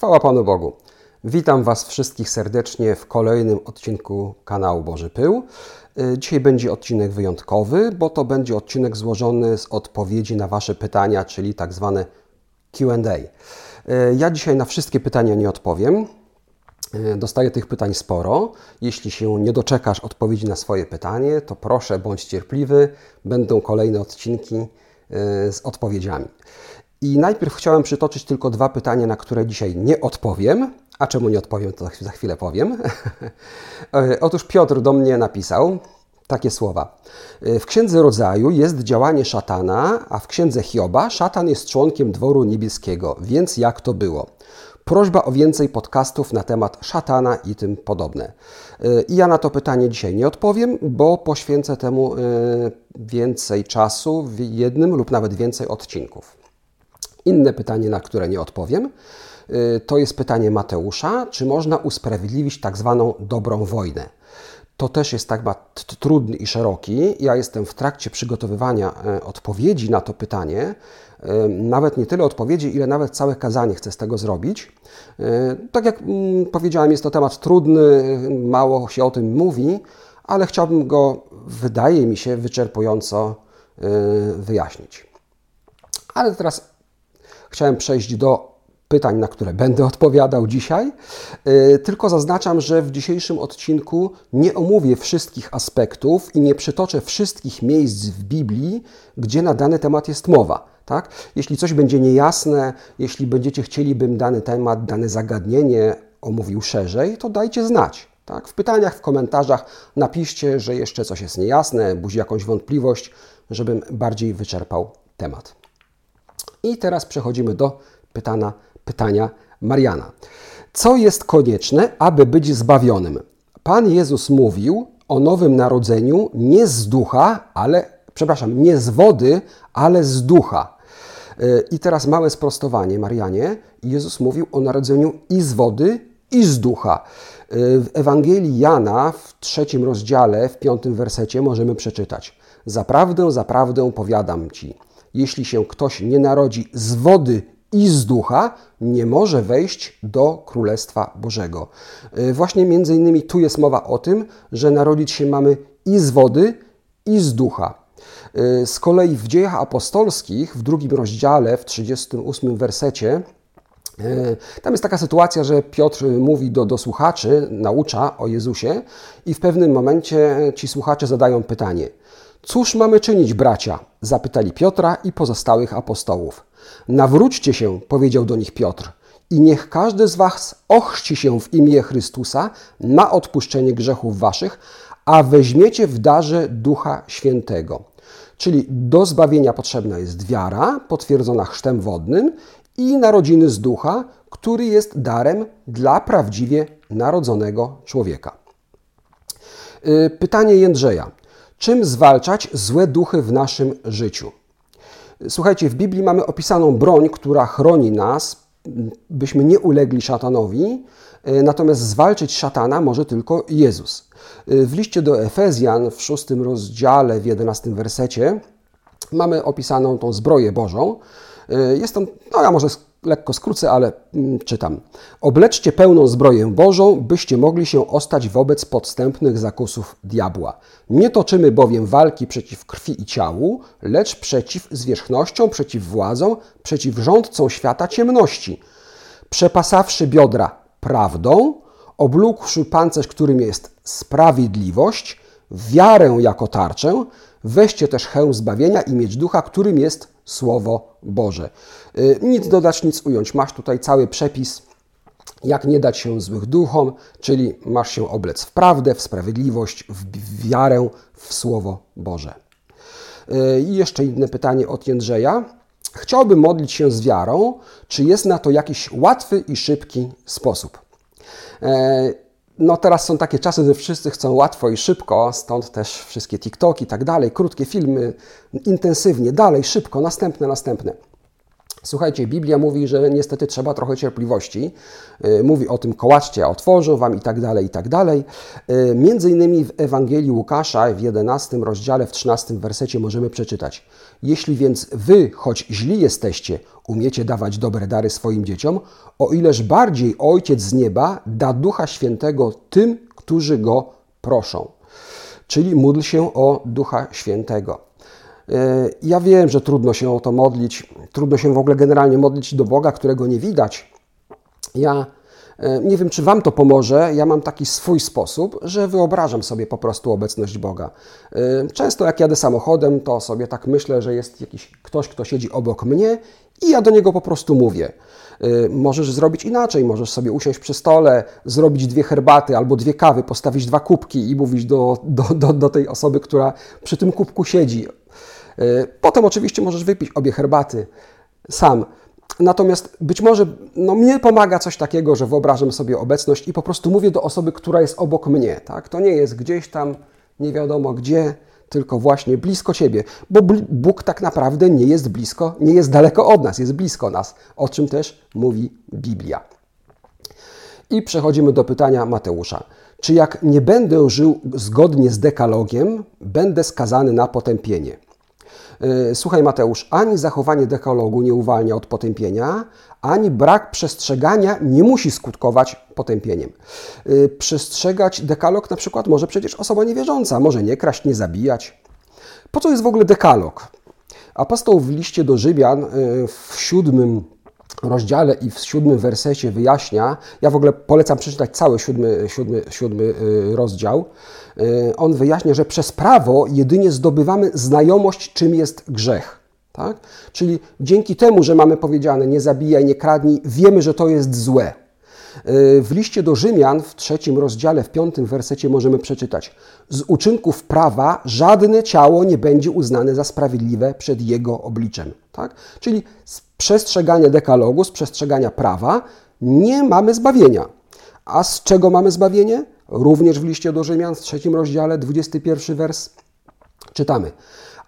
Chwała Panu Bogu. Witam Was wszystkich serdecznie w kolejnym odcinku kanału Boży Pył. Y, dzisiaj będzie odcinek wyjątkowy, bo to będzie odcinek złożony z odpowiedzi na Wasze pytania, czyli tak zwane QA. Y, ja dzisiaj na wszystkie pytania nie odpowiem. Y, dostaję tych pytań sporo. Jeśli się nie doczekasz odpowiedzi na swoje pytanie, to proszę bądź cierpliwy. Będą kolejne odcinki z odpowiedziami. I najpierw chciałem przytoczyć tylko dwa pytania, na które dzisiaj nie odpowiem. A czemu nie odpowiem, to za chwilę powiem. E, otóż Piotr do mnie napisał takie słowa. E, w Księdze Rodzaju jest działanie szatana, a w Księdze Hioba szatan jest członkiem dworu niebieskiego, więc jak to było? Prośba o więcej podcastów na temat szatana i tym podobne. E, I ja na to pytanie dzisiaj nie odpowiem, bo poświęcę temu więcej czasu w jednym lub nawet więcej odcinków. Inne pytanie, na które nie odpowiem, y, to jest pytanie Mateusza, czy można usprawiedliwić tak zwaną dobrą wojnę? To też jest tak trudny i szeroki. Ja jestem w trakcie przygotowywania e, odpowiedzi na to pytanie. E, nawet nie tyle odpowiedzi, ile nawet całe kazanie chcę z tego zrobić. E, tak jak mm, powiedziałem, jest to temat trudny, mało się o tym mówi, ale chciałbym go, wydaje mi się, wyczerpująco wyjaśnić. Ale teraz Chciałem przejść do pytań, na które będę odpowiadał dzisiaj. Y, tylko zaznaczam, że w dzisiejszym odcinku nie omówię wszystkich aspektów i nie przytoczę wszystkich miejsc w Biblii, gdzie na dany temat jest mowa. Tak? Jeśli coś będzie niejasne, jeśli będziecie chcieli, bym dany temat, dane zagadnienie omówił szerzej, to dajcie znać. Tak? W pytaniach, w komentarzach napiszcie, że jeszcze coś jest niejasne, budzi jakąś wątpliwość, żebym bardziej wyczerpał temat. I teraz przechodzimy do pytania, pytania Mariana. Co jest konieczne, aby być zbawionym? Pan Jezus mówił o nowym narodzeniu nie z ducha, ale, przepraszam, nie z wody, ale z ducha. E, I teraz małe sprostowanie, Marianie. Jezus mówił o narodzeniu i z wody, i z ducha. E, w Ewangelii Jana w trzecim rozdziale, w piątym wersecie możemy przeczytać: Zaprawdę, zaprawdę powiadam ci jeśli się ktoś nie narodzi z wody i z ducha, nie może wejść do Królestwa Bożego. Y, właśnie między innymi tu jest mowa o tym, że narodzić się mamy i z wody, i z ducha. Y, z kolei w dziejach apostolskich, w drugim rozdziale, w 38 wersecie, y, tam jest taka sytuacja, że Piotr mówi do, do słuchaczy, naucza o Jezusie, i w pewnym momencie ci słuchacze zadają pytanie: Cóż mamy czynić, bracia? zapytali Piotra i pozostałych apostołów. Nawróćcie się, powiedział do nich Piotr, i niech każdy z was ochrzci się w imię Chrystusa na odpuszczenie grzechów waszych, a weźmiecie w darze Ducha Świętego. Czyli do zbawienia potrzebna jest wiara, potwierdzona chrztem wodnym i narodziny z ducha, który jest darem dla prawdziwie narodzonego człowieka. Y, pytanie Jędrzeja. Czym zwalczać złe duchy w naszym życiu? Słuchajcie, w Biblii mamy opisaną broń, która chroni nas, byśmy nie ulegli szatanowi, e, natomiast zwalczyć szatana może tylko Jezus. E, w liście do Efezjan w szóstym rozdziale, w jedenastym wersecie mamy opisaną tą zbroję Bożą. E, jest tam, no ja może lekko skrócę, ale mm, czytam. Obleczcie pełną zbroję Bożą, byście mogli się ostać wobec podstępnych zakusów diabła. Nie toczymy bowiem walki przeciw krwi i ciału, lecz przeciw zwierzchnościom, przeciw władzom, przeciw rządcom świata ciemności. Przepasawszy biodra prawdą, oblókłszy pancerz, którym jest sprawiedliwość, wiarę jako tarczę, weźcie też hełm zbawienia i mieć ducha, którym jest Słowo Boże. Y, nic dodać, nic ująć. Masz tutaj cały przepis, jak nie dać się złych duchom, czyli masz się oblec w prawdę, w sprawiedliwość, w wiarę, w Słowo Boże. Y, I jeszcze inne pytanie od Jędrzeja. Chciałbym modlić się z wiarą, czy jest na to jakiś łatwy i szybki sposób? No teraz są takie czasy, że wszyscy chcą łatwo i szybko, stąd też wszystkie TikToki i tak dalej, krótkie filmy, intensywnie, dalej, szybko, następne, następne. Słuchajcie, Biblia mówi, że niestety trzeba trochę cierpliwości. Y, mówi o tym, kołaczcie, a otworzą wam i tak dalej, i tak dalej. Y, między innymi w Ewangelii Łukasza w 11 rozdziale, w 13 wersecie możemy przeczytać. Jeśli więc wy, choć źli jesteście, umiecie dawać dobre dary swoim dzieciom, o ileż bardziej Ojciec z nieba da Ducha Świętego tym, którzy Go proszą. Czyli módl się o Ducha Świętego. E, ja wiem, że trudno się o to modlić, trudno się w ogóle generalnie modlić do Boga, którego nie widać. Ja e, nie wiem, czy Wam to pomoże. Ja mam taki swój sposób, że wyobrażam sobie po prostu obecność Boga. E, często jak jadę samochodem, to sobie tak myślę, że jest jakiś ktoś, kto siedzi obok mnie i ja do niego po prostu mówię. Możesz zrobić inaczej, możesz sobie usiąść przy stole, zrobić dwie herbaty albo dwie kawy, postawić dwa kubki i mówić do, do, do, do tej osoby, która przy tym kubku siedzi. E, potem oczywiście możesz wypić obie herbaty sam. Natomiast być może no, mnie pomaga coś takiego, że wyobrażam sobie obecność i po prostu mówię do osoby, która jest obok mnie. Tak? To nie jest gdzieś tam nie wiadomo gdzie, tylko właśnie blisko Ciebie, bo Bóg tak naprawdę nie jest blisko, nie jest daleko od nas, jest blisko nas, o czym też mówi Biblia. I przechodzimy do pytania Mateusza. Czy jak nie będę żył zgodnie z dekalogiem, będę skazany na potępienie? E, słuchaj, Mateusz, ani zachowanie dekalogu nie uwalnia od potępienia, ani brak przestrzegania nie musi skutkować potępieniem. E, przestrzegać dekalog na przykład może przecież osoba niewierząca, może nie kraść, nie zabijać. Po co jest w ogóle dekalog? Apostoł w liście do Rzymian e, w siódmym rozdziale i w siódmym wersecie wyjaśnia, ja w ogóle polecam przeczytać cały siódmy, siódmy, siódmy rozdział, Y, on wyjaśnia, że przez prawo jedynie zdobywamy znajomość, czym jest grzech. Tak? Czyli dzięki temu, że mamy powiedziane nie zabijaj, nie kradnij, wiemy, że to jest złe. Y, w liście do Rzymian w trzecim rozdziale, w piątym wersecie możemy przeczytać: Z uczynków prawa żadne ciało nie będzie uznane za sprawiedliwe przed jego obliczem. Tak? Czyli z przestrzegania dekalogu, z przestrzegania prawa nie mamy zbawienia. A z czego mamy zbawienie? Również w liście do Rzymian w trzecim rozdziale, 21 wers, czytamy.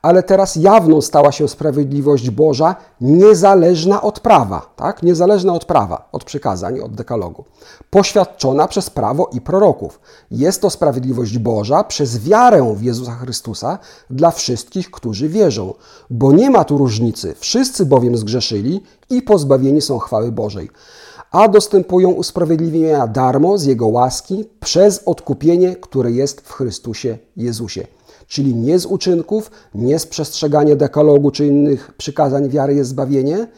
Ale teraz jawną stała się sprawiedliwość Boża, niezależna od prawa, tak? Niezależna od prawa, od przykazań, od dekalogu. Poświadczona przez prawo i proroków. Jest to sprawiedliwość Boża przez wiarę w Jezusa Chrystusa dla wszystkich, którzy wierzą. Bo nie ma tu różnicy. Wszyscy bowiem zgrzeszyli i pozbawieni są chwały Bożej a dostępują usprawiedliwienia darmo z Jego łaski przez odkupienie, które jest w Chrystusie Jezusie. Czyli nie z uczynków, nie z przestrzegania dekalogu czy innych przykazań wiary jest zbawienie,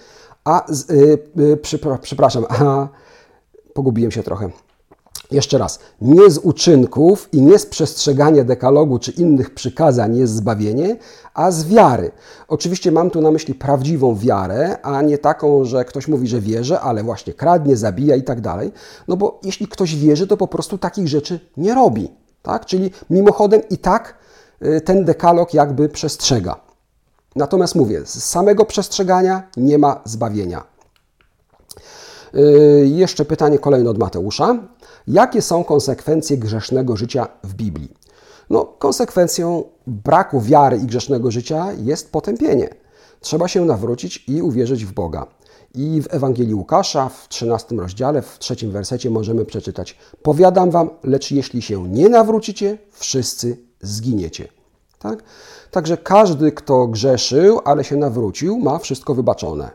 a z, yy, yy, przepraszam, a pogubiłem się trochę. Jeszcze raz, nie z uczynków i nie z przestrzegania dekalogu czy innych przykazań jest zbawienie, a z wiary. Oczywiście mam tu na myśli prawdziwą wiarę, a nie taką, że ktoś mówi, że wierzy, ale właśnie kradnie, zabija i tak dalej. No bo jeśli ktoś wierzy, to po prostu takich rzeczy nie robi. Tak? Czyli mimochodem i tak y, ten dekalog jakby przestrzega. Natomiast mówię, z samego przestrzegania nie ma zbawienia. Y, jeszcze pytanie kolejne od Mateusza. Jakie są konsekwencje grzesznego życia w Biblii? No, konsekwencją braku wiary i grzesznego życia jest potępienie. Trzeba się nawrócić i uwierzyć w Boga. I w Ewangelii Łukasza w 13 rozdziale, w trzecim wersecie możemy przeczytać: Powiadam wam, lecz jeśli się nie nawrócicie, wszyscy zginiecie. Tak? Także każdy, kto grzeszył, ale się nawrócił, ma wszystko wybaczone.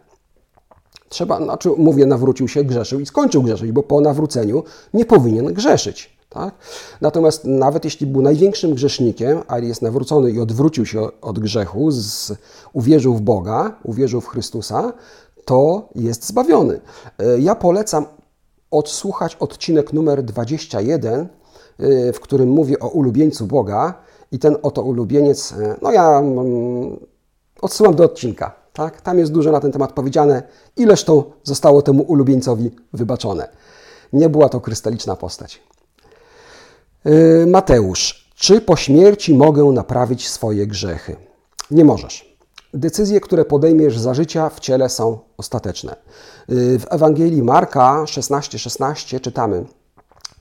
Trzeba, znaczy mówię, nawrócił się, grzeszył i skończył grzeszyć, bo po nawróceniu nie powinien grzeszyć. Tak? Natomiast nawet jeśli był największym grzesznikiem, ale jest nawrócony i odwrócił się od grzechu, z, uwierzył w Boga, uwierzył w Chrystusa, to jest zbawiony. E, ja polecam odsłuchać odcinek numer 21, e, w którym mówię o ulubieńcu Boga. I ten oto ulubieniec, e, no ja mm, odsyłam do odcinka. Tak? Tam jest dużo na ten temat powiedziane, ileż to zostało temu ulubieńcowi wybaczone. Nie była to krystaliczna postać. Yy, Mateusz, czy po śmierci mogę naprawić swoje grzechy? Nie możesz. Decyzje, które podejmiesz za życia w ciele są ostateczne. Yy, w Ewangelii Marka 16:16 16 czytamy: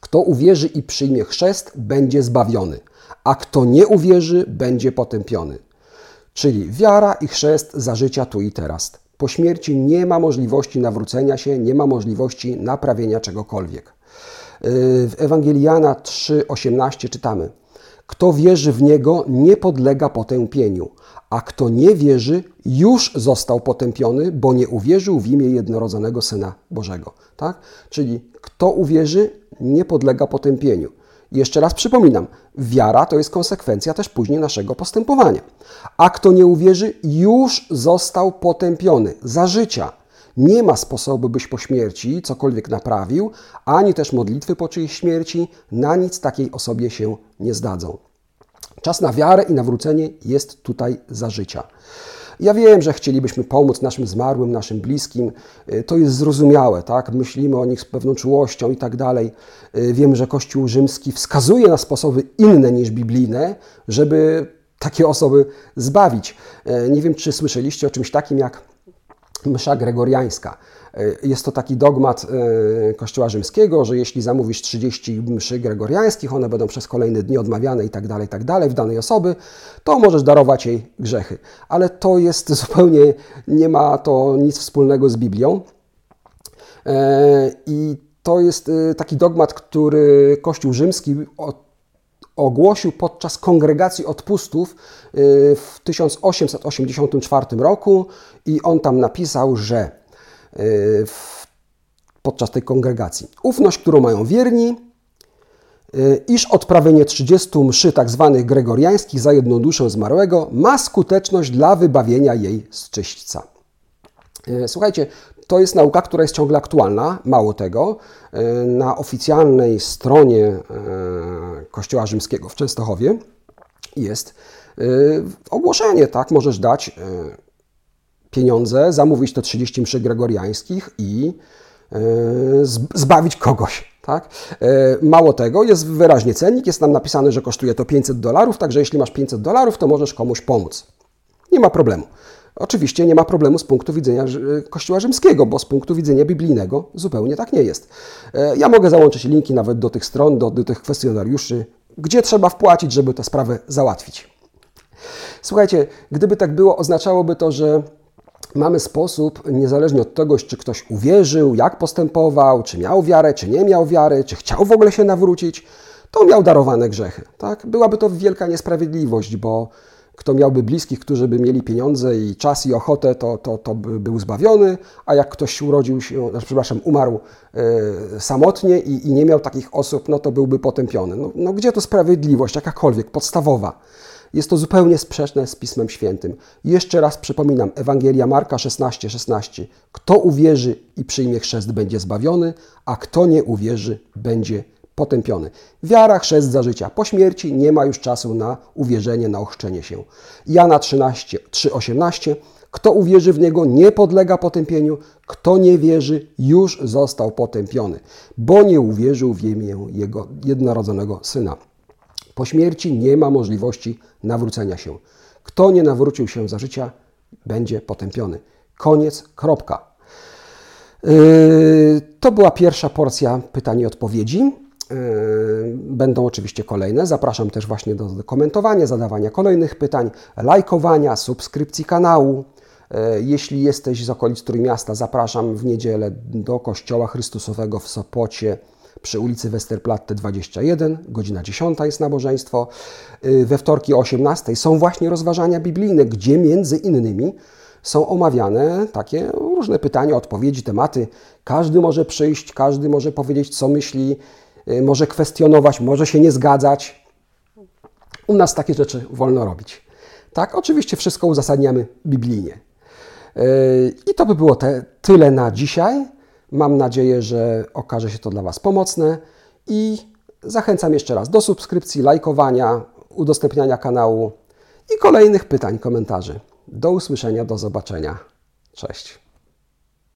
Kto uwierzy i przyjmie chrzest, będzie zbawiony, a kto nie uwierzy, będzie potępiony. Czyli wiara i chrzest za życia tu i teraz. Po śmierci nie ma możliwości nawrócenia się, nie ma możliwości naprawienia czegokolwiek. Y, w Ewangeliana 3:18 czytamy: Kto wierzy w niego, nie podlega potępieniu, a kto nie wierzy, już został potępiony, bo nie uwierzył w imię jednorodzonego Syna Bożego. Tak? Czyli kto uwierzy, nie podlega potępieniu. Jeszcze raz przypominam, wiara to jest konsekwencja też później naszego postępowania. A kto nie uwierzy, już został potępiony za życia. Nie ma sposobu, byś po śmierci cokolwiek naprawił, ani też modlitwy po czyjejś śmierci, na nic takiej osobie się nie zdadzą. Czas na wiarę i nawrócenie jest tutaj za życia. Ja wiem, że chcielibyśmy pomóc naszym zmarłym, naszym bliskim. Y, to jest zrozumiałe, tak? Myślimy o nich z pewną czułością i tak dalej. Y, wiem, że Kościół rzymski wskazuje na sposoby inne niż biblijne, żeby takie osoby zbawić. Y, nie wiem, czy słyszeliście o czymś takim jak msza gregoriańska. E, jest to taki dogmat e, Kościoła Rzymskiego, że jeśli zamówisz 30 mszy gregoriańskich, one będą przez kolejne dni odmawiane i tak dalej, tak dalej w danej osoby, to możesz darować jej grzechy. Ale to jest zupełnie, nie ma to nic wspólnego z Biblią. E, I to jest taki dogmat, który Kościół Rzymski ogłosił podczas kongregacji odpustów w 1884 roku i on tam napisał, że Y, podczas tej kongregacji. Ufność, którą mają wierni, y, iż odprawienie 30 mszy tak zwanych gregoriańskich za jedną duszę zmarłego ma skuteczność dla wybawienia jej z czyśćca. Y, słuchajcie, to jest nauka, która jest ciągle aktualna. Mało tego, na oficjalnej stronie Kościoła Rzymskiego w Częstochowie jest ogłoszenie, tak, możesz dać pieniądze, zamówić te 30 mszy gregoriańskich i e, zbawić kogoś. Tak? Mało tego, jest wyraźnie cennik, jest tam napisane, że kosztuje to 500 dolarów, także jeśli masz 500 dolarów, to możesz komuś pomóc. Nie ma problemu. Oczywiście nie ma problemu z punktu widzenia Kościoła Rzymskiego, bo z punktu widzenia biblijnego zupełnie tak nie jest. E, ja mogę załączyć linki nawet do tych stron, do, do tych kwestionariuszy, gdzie trzeba wpłacić, żeby tę sprawę załatwić. Słuchajcie, gdyby tak było, oznaczałoby to, że mamy sposób, niezależnie od tego, czy ktoś uwierzył, jak postępował, czy miał wiarę, czy nie miał wiary, czy chciał w ogóle się nawrócić, to miał darowane grzechy. Tak? Byłaby to wielka niesprawiedliwość, bo kto miałby bliskich, którzy by mieli pieniądze i czas i ochotę, to, to, to by był zbawiony, a jak ktoś urodził się, znaczy, przepraszam, umarł y, samotnie i, i, nie miał takich osób, no to byłby potępiony. No, no gdzie to sprawiedliwość, jakakolwiek, podstawowa? Jest to zupełnie sprzeczne z Pismem Świętym. Jeszcze raz przypominam, Ewangelia Marka 16:16. 16. Kto uwierzy i przyjmie chrzest, będzie zbawiony, a kto nie uwierzy, będzie potępiony. Wiara, chrzest za życia. Po śmierci nie ma już czasu na uwierzenie, na ochrzczenie się. Jana 13, 3,18. Kto uwierzy w Niego, nie podlega potępieniu. Kto nie wierzy, już został potępiony, bo nie uwierzył w imię Jego jednorodzonego Syna. Po śmierci nie ma możliwości nawrócenia się. Kto nie nawrócił się za życia, będzie potępiony. Koniec, kropka. Yy, to była pierwsza porcja pytań i odpowiedzi. Yy, będą oczywiście kolejne. Zapraszam też właśnie do komentowania, zadawania kolejnych pytań, lajkowania, subskrypcji kanału. Yy, jeśli jesteś z okolic Trójmiasta, zapraszam w niedzielę do Kościoła Chrystusowego w Sopocie przy ulicy Westerplatte 21, godzina 10 jest nabożeństwo. Y, we wtorki o 18 są właśnie rozważania biblijne, gdzie między innymi są omawiane takie różne pytania, odpowiedzi, tematy. Każdy może przyjść, każdy może powiedzieć, co myśli, y, może kwestionować, może się nie zgadzać. U nas takie rzeczy wolno robić. Tak, oczywiście wszystko uzasadniamy biblijnie. Y, I to by było te, tyle na dzisiaj. Mam nadzieję, że okaże się to dla Was pomocne i zachęcam jeszcze raz do subskrypcji, lajkowania, udostępniania kanału i kolejnych pytań, komentarzy. Do usłyszenia, do zobaczenia. Cześć.